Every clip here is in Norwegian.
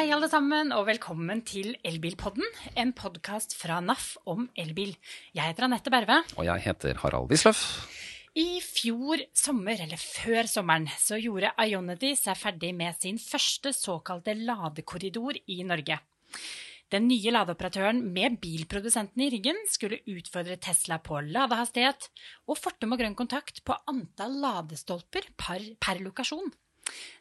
Hei, alle sammen, og velkommen til Elbilpodden, en podkast fra NAF om elbil. Jeg heter Anette Berve. Og jeg heter Harald Wisløff. I fjor sommer, eller før sommeren, så gjorde Ionity seg ferdig med sin første såkalte ladekorridor i Norge. Den nye ladeoperatøren med bilprodusenten i ryggen skulle utfordre Tesla på ladehastighet og Fortum og Grønn Kontakt på antall ladestolper per, per lokasjon.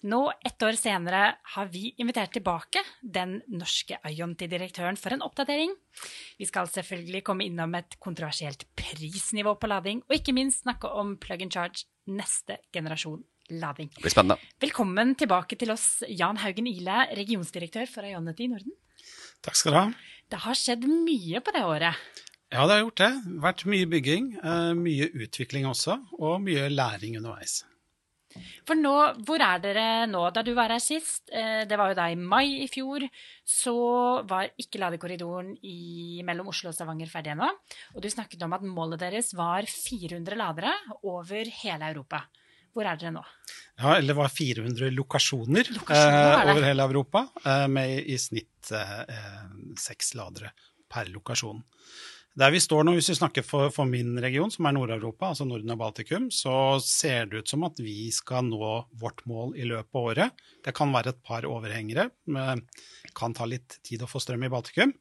Nå, ett år senere, har vi invitert tilbake den norske Ionti-direktøren for en oppdatering. Vi skal selvfølgelig komme innom et kontroversielt prisnivå på lading, og ikke minst snakke om plug and charge neste generasjon lading. Det blir spennende. Velkommen tilbake til oss, Jan Haugen Ile, regionsdirektør for Ionity i Norden. Takk skal du ha. Det har skjedd mye på det året. Ja, det har gjort det. Vært mye bygging, eh, mye utvikling også, og mye læring underveis. For nå, hvor er dere nå? Da du var her sist, eh, det var jo da i mai i fjor, så var ikke ladekorridoren i, mellom Oslo og Stavanger ferdig ennå. Og du snakket om at målet deres var 400 ladere over hele Europa. Hvor er dere nå? Ja, eller det var 400 lokasjoner, Lokasjoner var eh, over hele Europa, eh, med i snitt eh, seks ladere per lokasjon. Der vi står nå, hvis vi snakker for, for min region, som er Nord-Europa, altså Norden og Baltikum, så ser det ut som at vi skal nå vårt mål i løpet av året. Det kan være et par overhengere. men kan ta litt tid å få strøm i Baltikum.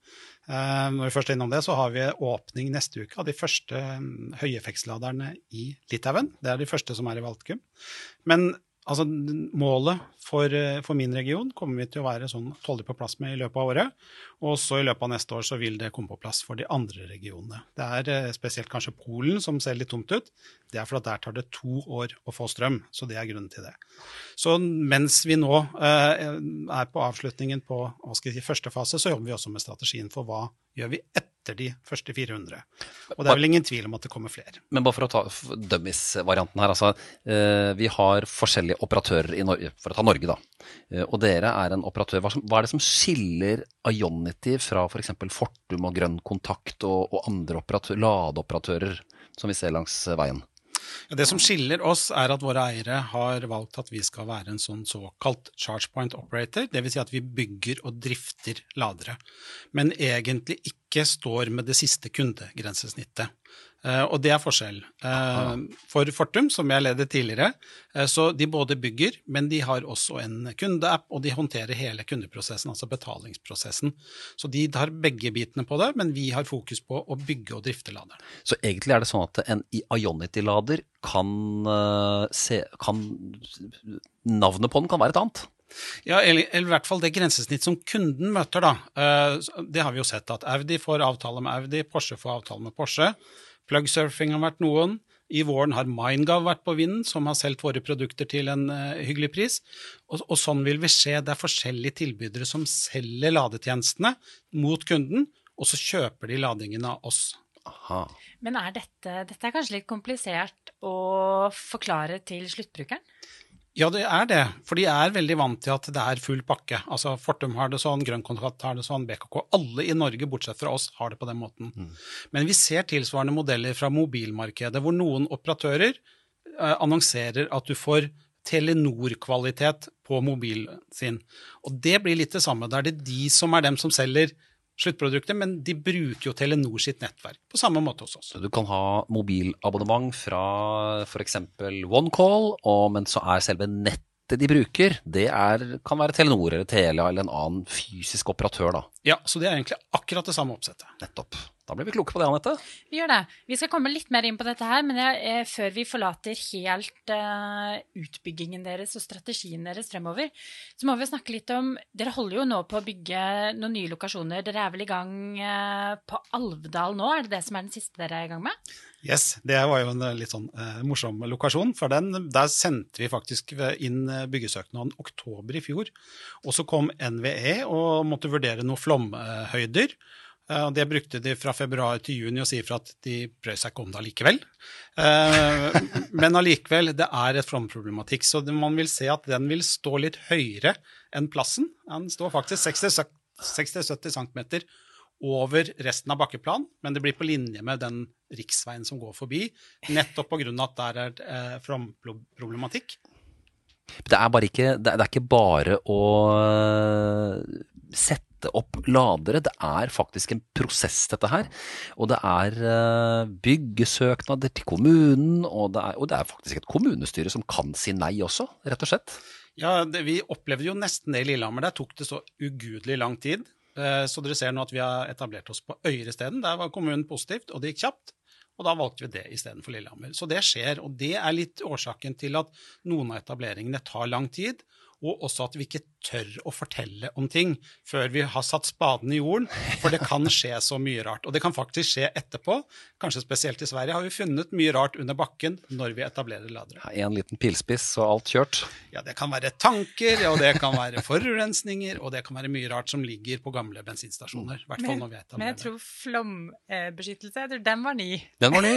Eh, når vi først er innom det, så har vi åpning neste uke av de første mm, høyeffektsladerne i Litauen. Det er de første som er i Baltikum. Men altså, målet for, eh, for min region kommer vi til å være sånn tolv på plass med i løpet av året. Og så i løpet av neste år så vil det komme på plass for de andre regionene. Det er eh, spesielt kanskje Polen som ser litt tomt ut. Det er fordi der tar det to år å få strøm, så det er grunnen til det. Så mens vi nå eh, er på avslutningen på si, første fase, så jobber vi også med strategien for hva gjør vi etter de første 400. Og det er vel ingen tvil om at det kommer flere. Men bare for å ta dummies-varianten her. Altså, eh, vi har forskjellige operatører i Norge, for å ta Norge, da. Eh, og dere er en operatør. Hva, er det som skiller Ionity fra f.eks. Fortum og Grønn Kontakt og, og andre operatør, ladeoperatører som vi ser langs eh, veien? Ja, Det som skiller oss, er at våre eiere har valgt at vi skal være en sånn såkalt charge point operator. Dvs. Si at vi bygger og drifter ladere, men egentlig ikke står med det siste kundegrensesnittet. Eh, og det er forskjell. Eh, for Fortum, som jeg ledet tidligere, eh, så de både bygger, men de har også en kundeapp, og de håndterer hele kundeprosessen, altså betalingsprosessen. Så de tar begge bitene på det, men vi har fokus på å bygge og drifte laderen. Så egentlig er det sånn at en Ionity-lader kan, kan Navnet på den kan være et annet? Ja, eller, eller i hvert fall det grensesnitt som kunden møter, da. Eh, Det har vi jo sett at Audi får avtale med Audi, Porsche får avtale med Porsche. Plugsurfing har vært noen. I våren har MindGov vært på vinden, som har solgt våre produkter til en eh, hyggelig pris. Og, og sånn vil vi se. Det er forskjellige tilbydere som selger ladetjenestene mot kunden, og så kjøper de ladingen av oss. Aha. Men er dette, dette er kanskje litt komplisert å forklare til sluttbrukeren? Ja, det er det. For de er veldig vant til at det er full pakke. Altså Fortum har det sånn, Grønn kontrakt har det sånn, BKK. Alle i Norge, bortsett fra oss, har det på den måten. Men vi ser tilsvarende modeller fra mobilmarkedet, hvor noen operatører eh, annonserer at du får Telenor-kvalitet på mobilen sin. Og det blir litt det samme. Da er det de som er dem som selger sluttproduktet, men de bruker jo Telenor sitt nettverk på samme måte hos oss. Så du kan ha mobilabonnement fra f.eks. OneCall, og- men så er selve nettet de bruker, det er, kan være Telenor eller Telia eller en annen fysisk operatør, da. Ja, så det er egentlig akkurat det samme oppsettet. Nettopp. Da blir vi kloke på det, Anette. Vi gjør det. Vi skal komme litt mer inn på dette her, men jeg, eh, før vi forlater helt eh, utbyggingen deres og strategien deres fremover, så må vi snakke litt om Dere holder jo nå på å bygge noen nye lokasjoner. Dere er vel i gang eh, på Alvdal nå? Er det det som er den siste dere er i gang med? Yes, det var jo en eh, litt sånn eh, morsom lokasjon, for den, der sendte vi faktisk inn eh, byggesøknaden oktober i fjor. Og så kom NVE og måtte vurdere noen flomhøyder. Eh, og det brukte de fra februar til juni å si for at de brød seg ikke om det allikevel. Eh, men allikevel, det er et flomproblematikk, så man vil se at den vil stå litt høyere enn plassen. Den står faktisk 60-70 cm over resten av bakkeplan, men det blir på linje med den riksveien som går forbi, nettopp pga. at der er eh, flomproblematikk. Det er, ikke, det er ikke bare å øh, sette opp ladere. Det er faktisk en prosess, dette her. Og det er øh, byggesøknader til kommunen, og det, er, og det er faktisk et kommunestyre som kan si nei også, rett og slett. Ja, det, Vi opplevde jo nesten det i Lillehammer. Der tok det så ugudelig lang tid. Eh, så dere ser nå at vi har etablert oss på Øyre isteden. Der var kommunen positivt, og det gikk kjapt. Og da valgte vi det istedenfor Lillehammer. Så det skjer, og det er litt årsaken til at noen av etableringene tar lang tid og også at vi ikke tør å fortelle om ting før vi har satt spaden i jorden, for det kan skje så mye rart. Og det kan faktisk skje etterpå. Kanskje spesielt i Sverige har vi funnet mye rart under bakken når vi etablerer ladere. Ja, en liten pilspiss og alt kjørt? Ja, det kan være tanker, og det kan være forurensninger, og det kan være mye rart som ligger på gamle bensinstasjoner. hvert fall når vi etablerer. Men jeg tror flombeskyttelse, jeg tror den var ny. Den var ny.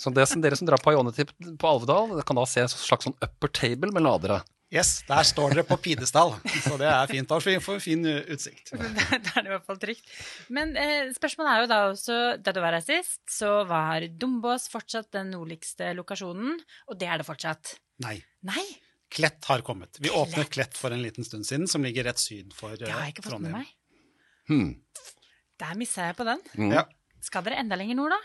Så det som dere som drar på Ionity på Alvedal, kan da se en slags sånn upper table med ladere. Yes, der står dere på pidestall, så det er fint. Da får vi fin utsikt. Da er det i hvert fall trygt. Men eh, spørsmålet er jo da også, da du var her sist, så var Dombås fortsatt den nordligste lokasjonen, og det er det fortsatt? Nei. Nei? Klett har kommet. Vi Klett. åpnet Klett for en liten stund siden, som ligger rett syd for Trondheim. Det har jeg ikke fått med meg. Hmm. Der missa jeg på den. Mm. Ja. Skal dere enda lenger nord, da?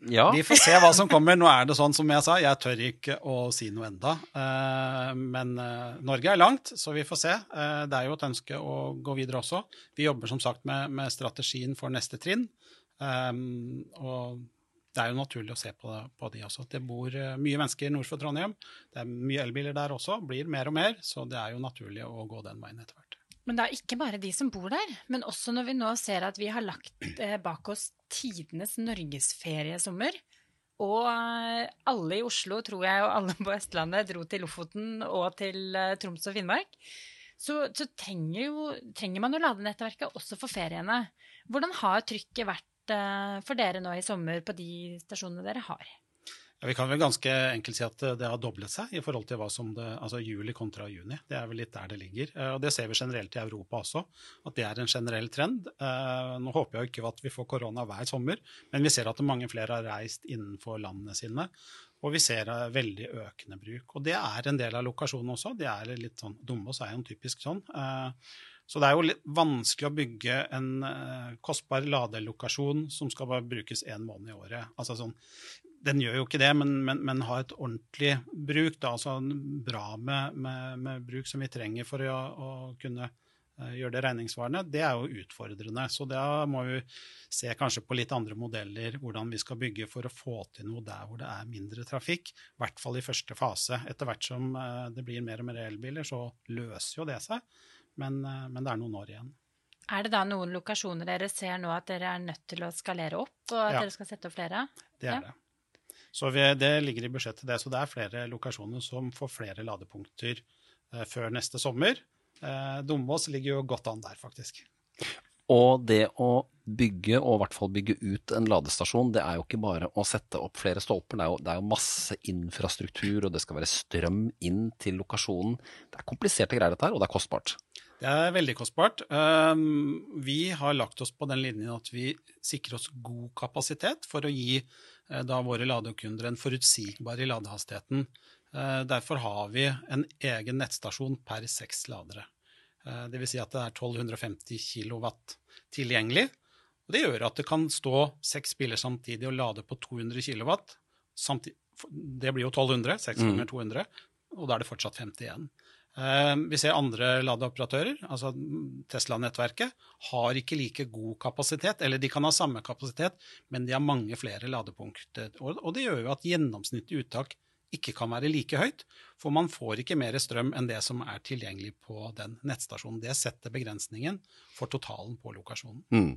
Ja. Vi får se hva som kommer. Nå er det sånn som jeg sa, jeg tør ikke å si noe enda. Eh, men eh, Norge er langt, så vi får se. Eh, det er jo et ønske å gå videre også. Vi jobber som sagt med, strategien for neste trinn. Og det er jo naturlig å se på, på de også. Det bor mye mennesker nord for Trondheim. Det er mye elbiler der også, blir mer og mer. Så det er jo naturlig å gå den veien etter hvert. Men er ikke bare de som bor der, men også når vi nå ser at vi har lagt eh, bak oss tidenes norgesferiesommer. Og eh, alle i Oslo, tror jeg, og alle på Østlandet dro til Lofoten og til eh, Troms og Finnmark. Så, så trenger, jo, trenger, man jo ladenettverket også for feriene. Hvordan har trykket vært for dere nå i sommer på de stasjonene dere har? Ja, vi kan vel ganske enkelt si at det har doblet seg i forhold til hva som det, altså juli kontra juni. Det er vel litt der det ligger. Eh, og Det ser vi generelt i Europa også, at det er en generell trend. Eh, nå håper jeg ikke at vi får korona hver sommer, men vi ser at mange flere har reist innenfor landene sine. Og vi ser eh, veldig økende bruk. Og det er en del av lokasjonen også. Det er litt sånn, Dombås er jo typisk sånn. Så det er jo litt vanskelig å bygge en kostbar ladelokasjon som skal bare brukes én måned i året. Altså sånn, den gjør jo ikke det, men, men, men ha et ordentlig bruk, da, altså bra med, med, med, bruk som vi trenger for å, å kunne uh, gjøre det regningssvarende, det er jo utfordrende. Så da må vi se kanskje på litt andre modeller, hvordan vi skal bygge for å få til noe der hvor det er mindre trafikk. I hvert fall i første fase. Etter hvert som uh, det blir mer og mer elbiler, så løser jo det seg. Men, uh, men det er noen år igjen. Er det da noen lokasjoner dere ser nå at dere er nødt til å skalere opp, og at ja. dere skal sette opp flere? Det er ja. det. Så vi, det ligger i budsjettet, det. Så det er flere lokasjoner som får flere ladepunkter eh, før neste sommer. Eh, Dombås ligger jo godt an der, faktisk. Og det å bygge, og i hvert fall bygge ut en ladestasjon, det er jo ikke bare å sette opp flere stolper. Det er jo, det er jo masse infrastruktur, og det skal være strøm inn til lokasjonen. Det er kompliserte greier, dette her, og det er kostbart. Det er veldig kostbart. Um, vi har lagt oss på den linjen at vi sikrer oss god kapasitet for å gi da våre ladekunder en forutsigbar i ladehastigheten. Uh, derfor har vi en egen nettstasjon per seks ladere. Uh, Dvs. Si at det er 1250 kW tilgjengelig. Og det gjør at det kan stå seks biler samtidig og lade på 200 kW. Samtidig, det blir jo 1200, 6 mm. ganger 200, og da er det fortsatt 50 igjen. Eh, vi ser andre ladeoperatører, altså Tesla-nettverket, har ikke like god kapasitet. Eller de kan ha samme kapasitet, men de har mange flere ladepunkter. Og det gjør jo at gjennomsnittlig uttak ikke kan være like høyt, for man får ikke mer strøm enn det som er tilgjengelig på den nettstasjonen. Det setter begrensningen for totalen på lokasjonen. Mm.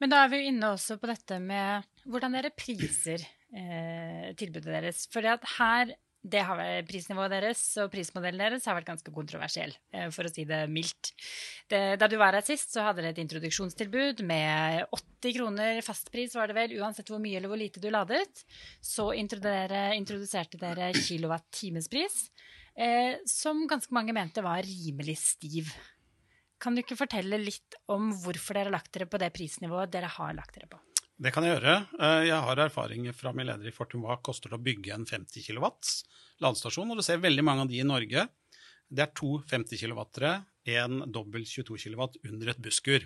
Men da er vi jo inne også på dette med hvordan dere priser eh, tilbudet deres. For her det har vært prisnivået deres og prismodellen deres har vært ganske kontroversiell, eh, for å si det mildt. Det, da du var her sist, så hadde dere et introduksjonstilbud med 80 kroner fastpris, var det vel, uansett hvor mye eller hvor lite du ladet. Så introduserte dere kilowatt-timespris, eh, som ganske mange mente var rimelig stiv. Kan du ikke fortelle litt om hvorfor dere har lagt dere på det prisnivået dere har lagt dere på? Det kan jeg gjøre. Eh, jeg har erfaring fra min leder i Fortum hva koster det å bygge en 50 kW ladestasjon. Og du ser veldig mange av de i Norge. Det er to 50 kW-ere, en dobbel 22 kW under et busskur.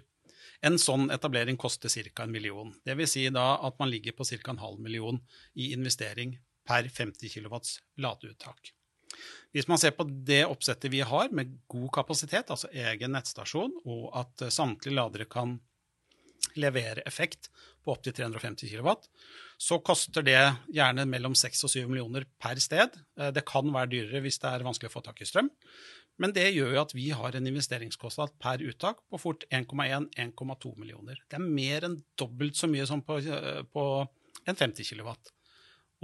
En sånn etablering koster ca. en million. Det vil si da at man ligger på ca. en halv million i investering per 50 kW ladeuttak. Hvis man ser på det oppsettet vi har med god kapasitet, altså egen nettstasjon, og at samtlige ladere kan levere effekt på opptil 350 kW, så koster det gjerne mellom 6 og 7 millioner per sted. Eh, det kan være dyrere hvis det er vanskelig å få tak i strøm. Men det gjør jo at vi har en investeringskostnad per uttak på fort 1,1-1,2 millioner. Det er mer enn dobbelt så mye som på, eh, på en 50 kW.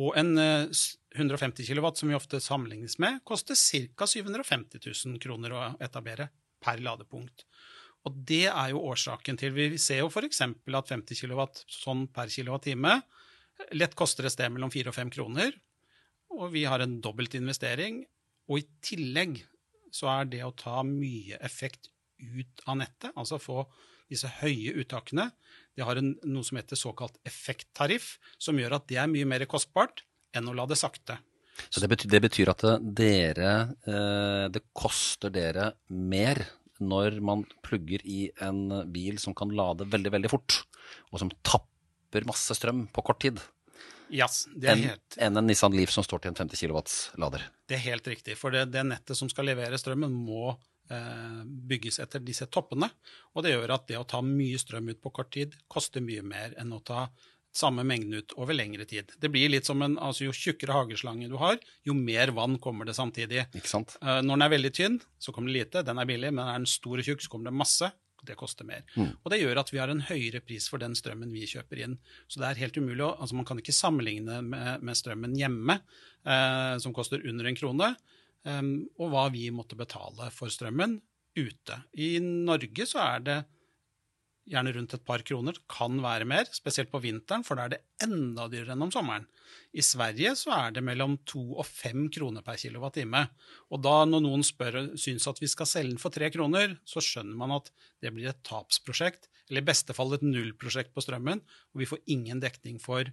Og en 150 eh, kW, som vi ofte sammenlignes med, koster ca. 750 000 kroner å etablere per ladepunkt. Og det er jo årsaken til Vi ser jo f.eks. at 50 kW sånn per kWh lett koster et sted mellom 4 og 5 kroner. Og vi har en dobbelt investering. Og i tillegg så er det å ta mye effekt ut av nettet, altså få disse høye uttakene, det har en, noe som heter såkalt effekttariff, som gjør at det er mye mer kostbart enn å la det sakte. Så det betyr, det betyr at dere eh, Det koster dere mer når man plugger i en bil som kan lade veldig, veldig fort, og som tapper masse strøm på kort tid, yes, enn helt... en, en Nissan Leaf som står til en 50 kW-lader. Det er helt riktig. For det, det, nettet som skal levere strømmen, må eh, bygges etter disse toppene. Og det gjør at det å ta mye strøm ut på kort tid koster mye mer enn å ta samme mengden ut over lengre tid. Det blir litt som en, altså Jo tjukkere hageslange du har, jo mer vann kommer det samtidig. Ikke sant? Uh, når den er veldig tynn, så kommer det lite. Den er billig. Men er den stor og tjukk, så kommer det masse. Det koster mer. Mm. Og det gjør at vi har en høyere pris for den strømmen vi kjøper inn. Så det er helt umulig å, altså Man kan ikke sammenligne med, med strømmen hjemme, eh, som koster under en krone, eh, og hva vi måtte betale for strømmen ute. I Norge så er det gjerne rundt et par kroner. Kan være mer, spesielt på vinteren, for da er det enda dyrere enn om sommeren. I Sverige så er det mellom to og fem kroner per kilowattime. Og da når noen spør syns at vi skal selge den for tre kroner, så skjønner man at det blir et tapsprosjekt, eller i beste fall et nullprosjekt på strømmen, og vi får ingen dekning for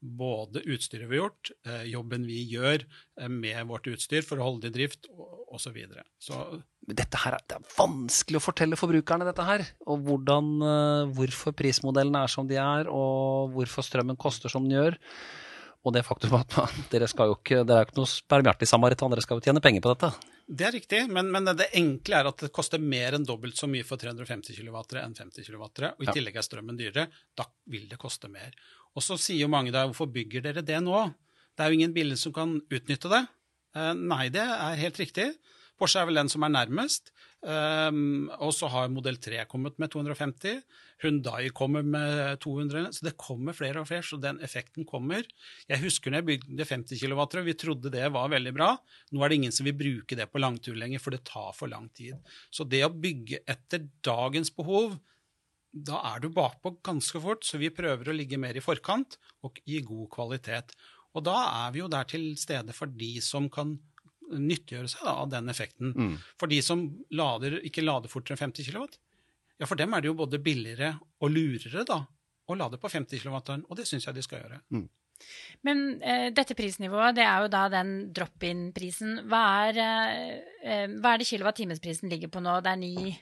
både utstyret vi har gjort, eh, jobben vi gjør eh, med vårt utstyr for å holde det i drift, osv. Så, videre. så dette her, Det er vanskelig å fortelle forbrukerne dette her. Og hvordan, eh, hvorfor prismodellene er som de er, og hvorfor strømmen koster som den gjør. Og det faktum at dere, skal jo ikke, dere er jo ikke noe barmhjertig samaritan, dere skal jo tjene penger på dette. Det er riktig, men, men, det enkle er at det koster mer enn dobbelt så mye for 350 kW enn 50 kW. Og i tillegg er strømmen dyrere. Da vil det koste mer. Og så sier jo mange da hvorfor bygger dere det nå? Det er jo ingen biler som kan utnytte det. Eh, nei, det er helt riktig. Porsche er vel den som er nærmest. Um, og så har modell 3 kommet med 250. Hundai kommer med 200. Så det kommer flere og flere, så den effekten kommer. Jeg husker når jeg bygde 50 kW, og vi trodde det var veldig bra. Nå er det ingen som vil bruke det på langtur lenger, for det tar for lang tid. Så det å bygge etter dagens behov, da er du bakpå ganske fort. Så vi prøver å ligge mer i forkant og gi god kvalitet. Og da er vi jo der til stede for de som kan nyttiggjøre seg da, av den effekten. Mm. For de som lader, ikke lader fortere enn 50 kW, ja, for dem er det jo både billigere og lurere da, å lade på 50 kW, og det syns jeg de skal gjøre. Mm. Men eh, dette prisnivået, det er jo da den drop-in-prisen. Hva, eh, eh, hva, er det kilowatt-timesprisen ligger på nå? Det er, 9,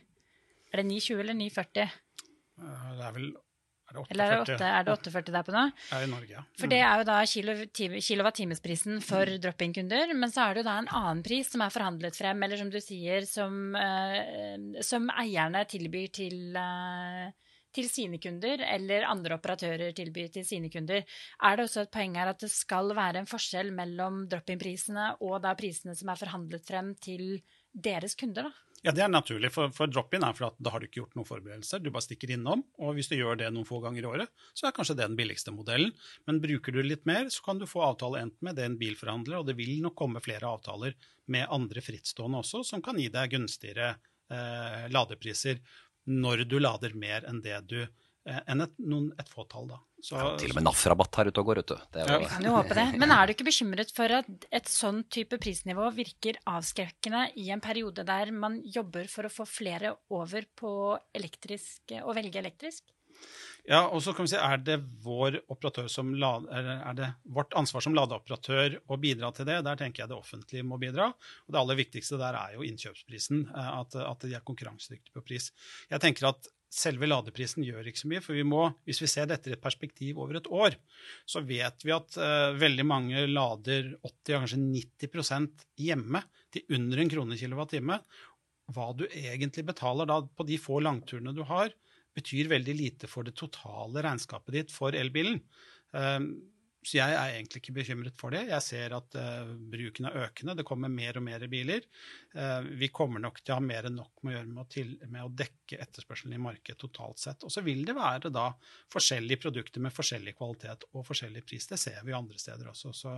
er det 9,20 eller 9,40? Det er vel er det 840? Eller er det, 8, er det 840 der på nå? Er i Norge, ja. For det er jo da kilowatt-timesprisen for mm. drop-in-kunder. Men så er det jo da en annen pris som er forhandlet frem, eller som du sier, som, uh, som eierne tilbyr til, uh, til sine kunder, eller andre operatører tilbyr til sine kunder. Er det også et poeng her at det skal være en forskjell mellom drop-in-prisene og da prisene som er forhandlet frem til deres kunder, da? Ja, det er naturlig, for, for drop-in er for at da har du ikke gjort noen forberedelser. Du bare stikker innom, og hvis du gjør det noen få ganger i året, så er kanskje det den billigste modellen. Men bruker du litt mer, så kan du få avtale enten med den bilforhandler, og det vil nok komme flere avtaler med andre frittstående også, som kan gi deg gunstigere eh, ladepriser når du lader mer enn det du Eh, enn et, noen, et fåtall, da. Så, ja, til og med NAF-rabatt her ute og går, vet du. Ja. Vi kan jo håpe det. Men er du ikke bekymret for at et sånn type prisnivå virker avskrekkende i en periode der man jobber for å få flere over på elektrisk, å velge elektrisk? Ja, og så kan vi si, Er det vår som lade, er det vårt ansvar som ladeoperatør å bidra til det? Der tenker jeg det offentlige må bidra. Og Det aller viktigste der er jo innkjøpsprisen. At, at de er konkurransedyktige på pris. Jeg tenker at selve ladeprisen gjør ikke så mye. For vi må, hvis vi ser dette i et perspektiv over et år, så vet vi at uh, veldig mange lader 80, kanskje 90% hjemme til under en krone kilowattime. Hva du egentlig betaler da på de få langturene du har, betyr veldig lite for det totale regnskapet ditt for elbilen. Uh, så jeg er egentlig ikke bekymret for det. Jeg ser at uh, bruken er økende. Det kommer mer og mer biler. Uh, vi kommer nok til å ha mer enn nok med å gjøre med å, til, med å dekke etterspørselen i markedet totalt sett. Og så vil det være da forskjellige produkter med forskjellig kvalitet og forskjellig pris. Det ser vi andre steder også. Så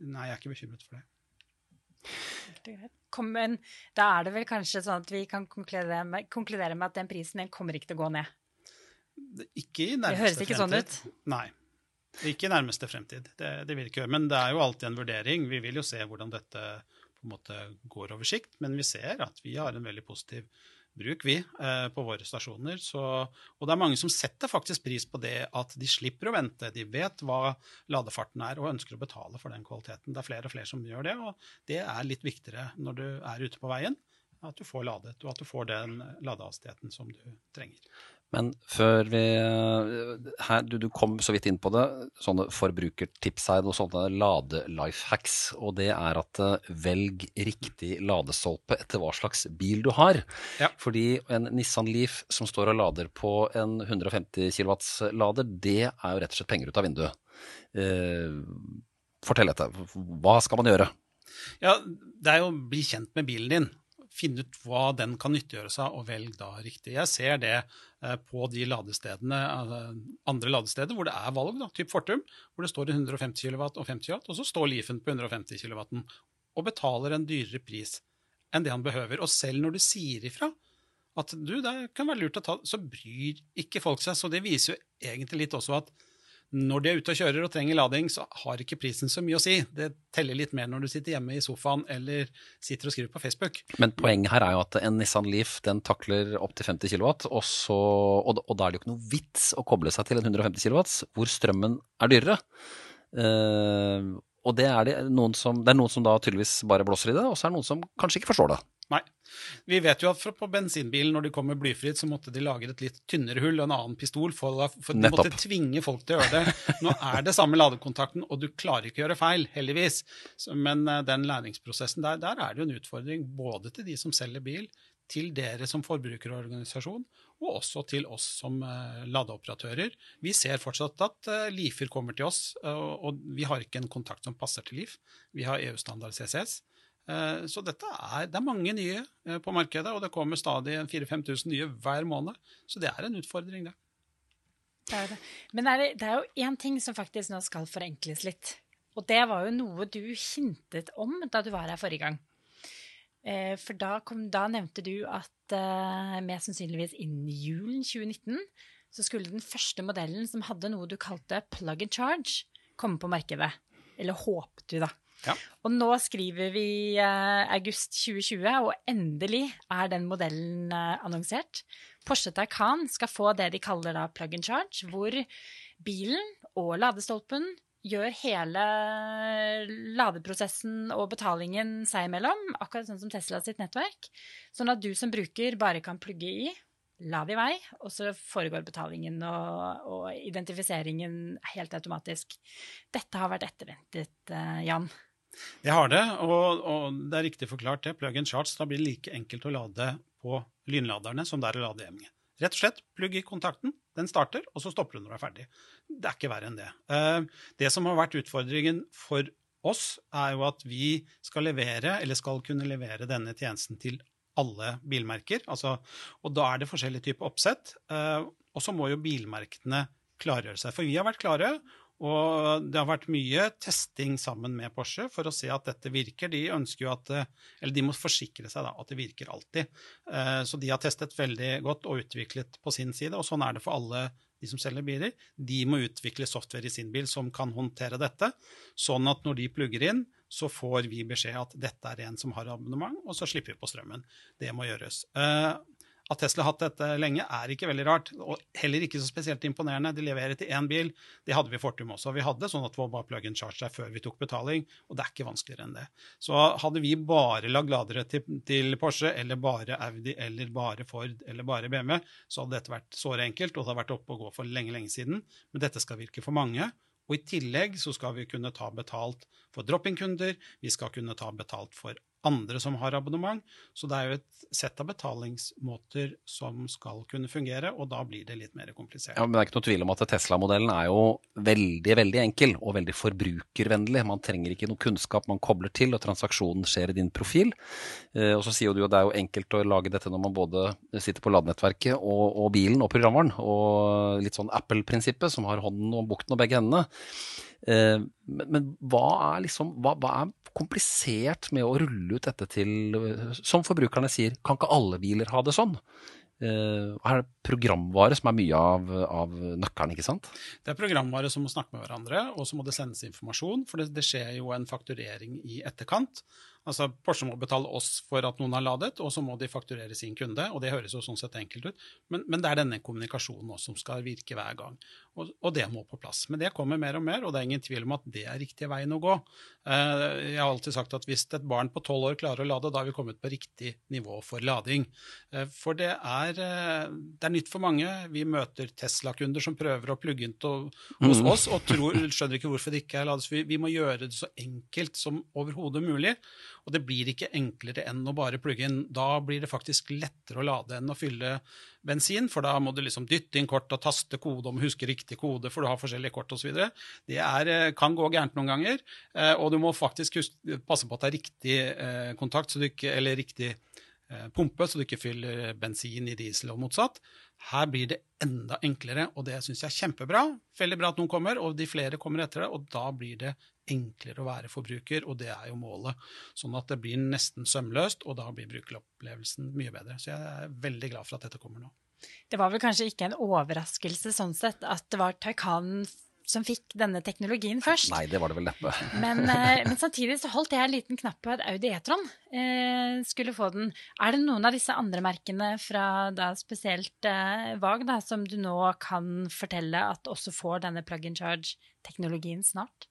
nei, jeg er ikke bekymret for det. Kom, men da er det vel kanskje sånn at vi kan konkludere med, konkludere med at den prisen den kommer ikke til å gå ned? Ikke i nærmeste fremtid. Det høres ikke fremtid. sånn ut? Nei. Ikke i nærmeste fremtid, det, det vil ikke gjøre. Men det er jo alltid en vurdering. Vi vil jo se hvordan dette på en måte går over sikt. Men vi ser at vi har en veldig positiv bruk, vi, eh, på våre stasjoner. Så, og det er mange som setter faktisk pris på det at de slipper å vente. De vet hva ladefarten er og ønsker å betale for den kvaliteten. Det er flere og flere som gjør det, og det er litt viktigere når du er ute på veien. At du får ladet, og at du får den ladehastigheten som du trenger. Men før vi her, du, du, kom så vidt inn på det. Sånne forbrukertips her, noen sånne lade-lifehacks. Og det er at uh, velg riktig ladestolpe etter hva slags bil du har. Ja. Fordi en Nissan Leaf som står og lader på en 150 kW-lader, det er jo rett og slett penger ut av vinduet. Eh, fortell dette. Hva skal man gjøre? Ja, Det er jo å bli kjent med bilen din finne ut hva den kan nyttiggjøre seg, og velg da riktig. Jeg ser det eh, på de ladestedene, eh, andre ladesteder hvor det er valg, da, typ Fortum, hvor det står 150 kW og 50 kW, og så står Leafen på 150 kW og betaler en dyrere pris enn det han behøver. Og selv når du sier ifra at du, det kan være lurt å ta, så bryr ikke folk seg. Så det viser jo egentlig litt også at når de er ute og kjører og trenger lading, så har ikke prisen så mye å si. Det teller litt mer når du sitter hjemme i sofaen eller sitter og skriver på Facebook. Men poenget her er jo at en Nissan Leaf den takler opptil 50 kW, og, og, og, da er det jo ikke noe vits å koble seg til en 150 kW hvor strømmen er dyrere. Uh, og det er, det, noen som, det er noen som da tydeligvis bare blåser i det, og så er det noen som kanskje ikke forstår det. Nei. Vi vet jo at på bensinbilen, når de kom med blyfritt, så måtte de lage et litt tynnere hull og en annen pistol, for, for de måtte tvinge folk til å gjøre det. Nå er det samme ladekontakten, og du klarer ikke å gjøre feil, heldigvis. Så, men uh, den læringsprosessen der, der er det jo en utfordring både til de som selger bil, til dere som forbrukerorganisasjon, og også til oss som uh, ladeoperatører. Vi ser fortsatt at uh, Lifer kommer til oss, uh, og vi har ikke en kontakt som passer til Lif. Vi har EU-standard CCS. Eh, så dette er, det er mange nye eh, på markedet, og det kommer stadig 4000-5000 nye hver måned. Så det er en utfordring, det. det, er det. Men er det, det, er jo én ting som faktisk nå skal forenkles litt. Og det var jo noe du hintet om da du var her forrige gang. Eh, for da, kom, da nevnte du at mest sannsynligvis innen julen 2019 så skulle den første modellen som hadde noe du kalte plug and charge, komme på markedet. Eller håpet du, da. Ja. Og nå skriver vi uh, august 2020, og endelig er den modellen uh, annonsert. Porsche Taycan skal få det de kaller da plug and charge, hvor bilen og ladestolpen gjør hele ladeprosessen og betalingen seg imellom, akkurat sånn som Tesla sitt nettverk. Sånn at du som bruker bare kan plugge i, lade i vei, og så foregår betalingen og, og identifiseringen helt automatisk. Dette har vært etterventet, Jan. Det har det, og, og, det er riktig forklart det. Plug in charts, da blir det like enkelt å lade på lynladerne som det er å lade hjemme. Rett og slett, plugg i kontakten, den starter, og så stopper du når du er ferdig. Det er ikke verre enn det. Eh, det som har vært utfordringen for oss, er jo at vi skal levere, eller skal kunne levere denne tjenesten til alle bilmerker. Altså, og da er det forskjellige typer oppsett. Eh, og så må jo bilmerkene klargjøre seg. For vi har vært klare, og det har vært mye testing sammen med Porsche for å se at dette virker. De ønsker jo at, eller de må forsikre seg da, at det virker alltid. Eh, så de har testet veldig godt og utviklet på sin side, og sånn er det for alle de som selger biler. De må utvikle software i sin bil som kan håndtere dette, sånn at når de plugger inn, så får vi beskjed at dette er en som har abonnement, og så slipper vi på strømmen. Det må gjøres. At Tesla har hatt dette lenge, er ikke veldig rart. Og heller ikke så spesielt imponerende. De leverer til én bil. Det hadde vi i Fortum også. Vi hadde sånn at vi bare plug and charge der før vi tok betaling, og det er ikke vanskeligere enn det. Så hadde vi bare lagd ladere til, til, Porsche, eller bare Audi, eller bare Ford, eller bare BMW, så hadde dette vært såre enkelt, og det hadde vært oppe og gå for lenge, lenge siden. Men dette skal virke for mange. Og i tillegg så skal vi kunne ta betalt for drop-in-kunder, vi skal kunne ta betalt for andre som har abonnement. Så det er jo et sett av betalingsmåter som skal kunne fungere, og da blir det litt mer komplisert. Ja, men Det er ikke noe tvil om at Tesla-modellen er jo veldig veldig enkel og veldig forbrukervennlig. Man trenger ikke noe kunnskap man kobler til, og transaksjonen skjer i din profil. Eh, og så sier du jo det er jo enkelt å lage dette når man både sitter på ladenettverket og, og bilen og programvaren, og litt sånn Apple-prinsippet, som har hånden og bukten og begge hendene. Eh, men, hva, er liksom, hva, hva, er komplisert med å rulle ut dette til Som forbrukerne sier, kan ikke alle biler ha det sånn? Uh, er det programvare som er mye av, av, nøkkelen, ikke sant? Det er programvare som må snakke med hverandre, og så må det sendes informasjon. For det, det skjer jo en fakturering i etterkant. Altså Porsche må betale oss for at noen har ladet, og så må de fakturere sin kunde. og Det høres jo sånn sett enkelt ut, men, men det er denne kommunikasjonen også som skal virke hver gang. Og, og, det må på plass. Men det kommer mer og mer, og det er ingen tvil om at det er riktige veien å gå. Uh, jeg har alltid sagt at hvis et barn på tolv år klarer å lade, da har vi kommet på riktig nivå for lading. Uh, for det er, uh, det er, nytt for mange. Vi møter Tesla-kunder som prøver å plugge inn hos mm. oss og tror, skjønner ikke hvorfor det ikke er lades. Vi, vi må gjøre det så enkelt som overhodet mulig. Og det blir ikke enklere enn å bare plugge inn. Da blir det faktisk lettere å lade enn å fylle bensin, for da må du liksom dytte inn kort og taste kode om å huske riktig kode, for du har forskjellige kort osv. Det er, eh, kan gå gærent noen ganger, eh, og du må faktisk huske, passe på at det er riktig eh, kontakt, ikke, eller riktig pumpe, så du ikke fyller bensin i diesel og motsatt. Her blir det enda enklere, og det syns jeg er kjempebra. Veldig bra at noen kommer, og de flere kommer etter det, og da blir det enklere å være forbruker, og det er jo målet. Sånn at det blir nesten sømløst, og da blir brukeropplevelsen mye bedre. Så jeg er veldig glad for at dette kommer nå. Det var vel kanskje ikke en overraskelse sånn sett at det var Taycan som fikk denne teknologien først. Nei, det var det vel neppe. men, eh, men, samtidig så holdt jeg en liten knapp på at Audi E-tron eh, skulle få den. Er det noen av disse andre merkene fra da spesielt eh, VAG da, som du nå kan fortelle at også får denne plug in charge-teknologien snart?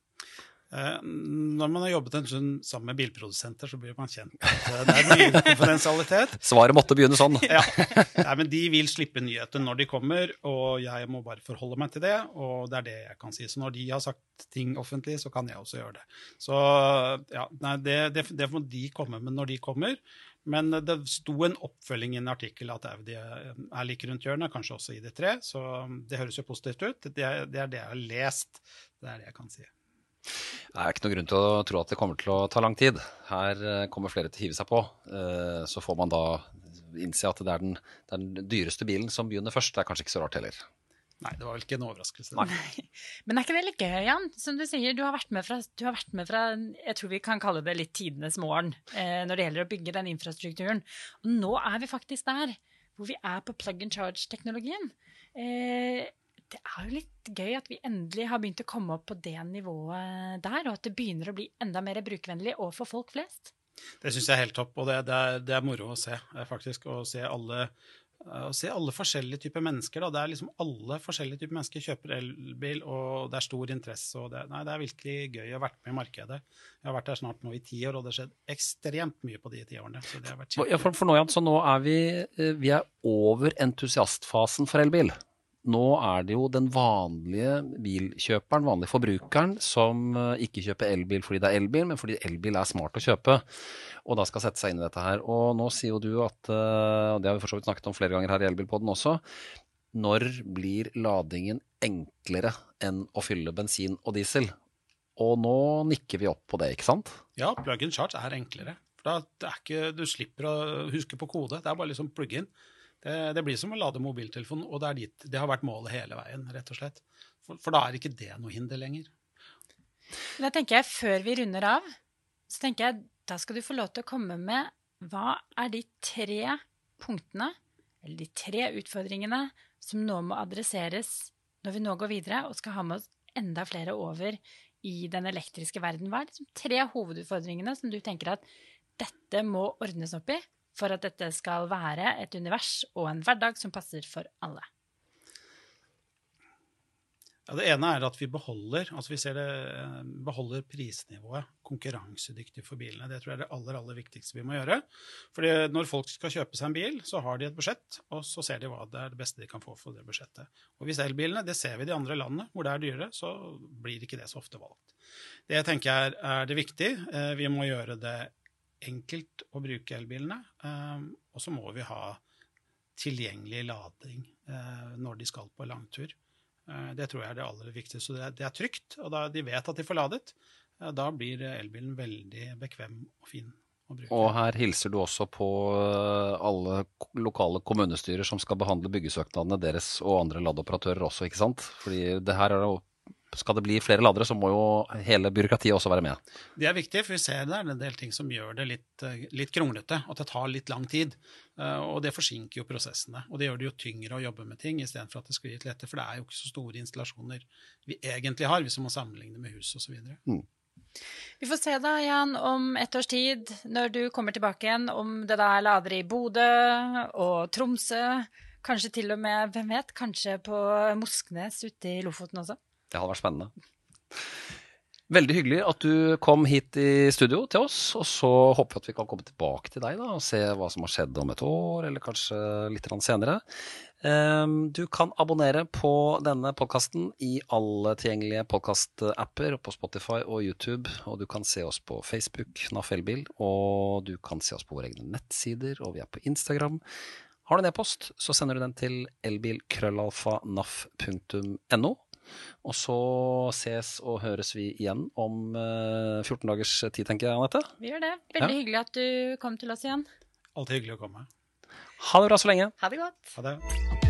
Eh, når man har jobbet en stund sammen med bilprodusenter, så blir man kjent. Det er mye konfidensialitet. Svaret måtte begynne sånn. ja. Nei, men de vil slippe nyheter når de kommer, og jeg må bare forholde meg til det. Og det er det jeg kan si. Så når de har sagt ting offentlig, så kan jeg også gjøre det. Så ja, nei, det, det, det må de komme med når de kommer. Men det sto en oppfølging i en artikkel at Audi er like rundt hjørnet, kanskje også i det tre, så det høres jo positivt ut. Det, det er det jeg har lest. Det er det jeg kan si. Det er ikke noen grunn til å tro at det kommer til å ta lang tid. Her eh, kommer flere til å hive seg på. Eh, så får man da innse at det er den, den dyreste bilen som begynner først. Det er kanskje ikke så rart heller. Nei, det var vel ikke en overraskelse. Nei. Men er ikke det litt gøy, Jan? Som du sier, du har vært med fra, har vært med fra jeg tror vi kan kalle det litt tidenes morgen eh, når det gjelder å bygge den infrastrukturen. Og nå er vi faktisk der hvor vi er på plug and charge-teknologien. Eh, det er jo litt gøy at vi endelig har begynt å komme opp på det nivået der, og at det begynner å bli enda mer brukervennlig og for folk flest. Det syns jeg er helt topp, og det, det, er, det, er, moro å se, eh, faktisk. Å se alle, eh, å se alle forskjellige typer mennesker. Da. Det er liksom Alle forskjellige typer mennesker kjøper elbil, og det er stor interesse. og det, nei, det er virkelig gøy å ha vært med i markedet. Jeg har vært der snart nå i ti år, og det har skjedd ekstremt mye på de ti årene. Så det har vært ja, for, for nå, Jan, så nå er vi, eh, vi er over entusiastfasen for elbil nå er det jo den vanlige bilkjøperen, vanlige forbrukeren, som eh, ikke kjøper elbil fordi det er elbil, men fordi elbil er smart å kjøpe. Og da skal sette seg inn i dette her. Og nå sier jo du at, eh, og det har vi for så vidt snakket om flere ganger her i Elbilpodden også, når blir ladingen enklere enn å fylle bensin og diesel? Og nå nikker vi opp på det, ikke sant? Ja, plug-in charge er enklere. For da, er ikke, du slipper å huske på kode. Det er bare liksom plugge inn. Det, det, blir som å lade mobiltelefonen, og det, dit, det, har vært målet hele veien, rett og slett. For, for da er ikke det noe hinder lenger. Da tenker jeg, Før vi runder av, så tenker jeg da skal du få lov til å komme med hva er de tre punktene, eller de tre utfordringene, som nå må adresseres når vi nå går videre og skal ha med oss enda flere over i den elektriske verden? Hva er de tre hovedutfordringene som du tenker at dette må ordnes opp i for at dette skal være et univers og en hverdag som passer for alle? Ja, det ene er at vi beholder, altså vi det, eh, beholder prisnivået konkurransedyktig for bilene. Det tror jeg er det aller, aller viktigste vi må gjøre. Fordi når folk skal kjøpe seg en bil, så har de et budsjett, og så ser de hva det er det beste de kan få for det budsjettet. Og hvis elbilene, det ser vi i de andre landene hvor det er dyrere, så blir ikke det så ofte valgt. Det tenker jeg er, er det viktig. Eh, vi må gjøre det enkelt å bruke elbilene, eh, og så må vi ha tilgjengelig lading når de skal på langtur. Eh, det tror jeg er det aller viktigste. Så det er, trygt, og da de vet at de får ladet, da blir elbilen veldig bekvem og fin. Og her hilser du også på eh, alle lokale kommunestyrer som skal behandle byggesøknadene deres og andre ladeoperatører også, ikke sant? Fordi det her er jo skal det bli flere ladere, så må jo hele byråkratiet også være med. Det er viktig, for vi ser det er en del ting som gjør det litt, eh, litt kronglete, At det tar litt lang tid. Eh, og det forsinker jo prosessene. Og det gjør det jo tyngre å jobbe med ting istedenfor at det skal gi litt lettere, for det er jo ikke så store installasjoner vi egentlig har, hvis vi må sammenligne med hus osv. Mm. Vi får se da, Jan, om et års tid, når du kommer tilbake igjen, om det da er ladere i Bodø og Tromsø, kanskje til og med, hvem vet, kanskje på Mosknes ute i Lofoten også? Det hadde vært spennende. Veldig hyggelig at du kom hit i studio til oss. Og så håper vi at vi kan komme tilbake til deg da, og se hva som har skjedd om et år, eller kanskje litt senere. Ehm, du kan abonnere på denne podkasten i alle tilgjengelige podkastapper, på Spotify og YouTube. Og du kan se oss på Facebook, NAF Elbil, og du kan se oss på våre egne nettsider, og vi er på Instagram. Har du en e-post, så sender du den til elbilkrøllalfa.naf.no. Og så ses og høres vi igjen om 14 eh, dagers tid, tenker jeg, Anette. Vi gjør det. Veldig ja. hyggelig at du kom til oss igjen. Alltid hyggelig å komme. Ha det bra så lenge. Ha det godt. Ha det.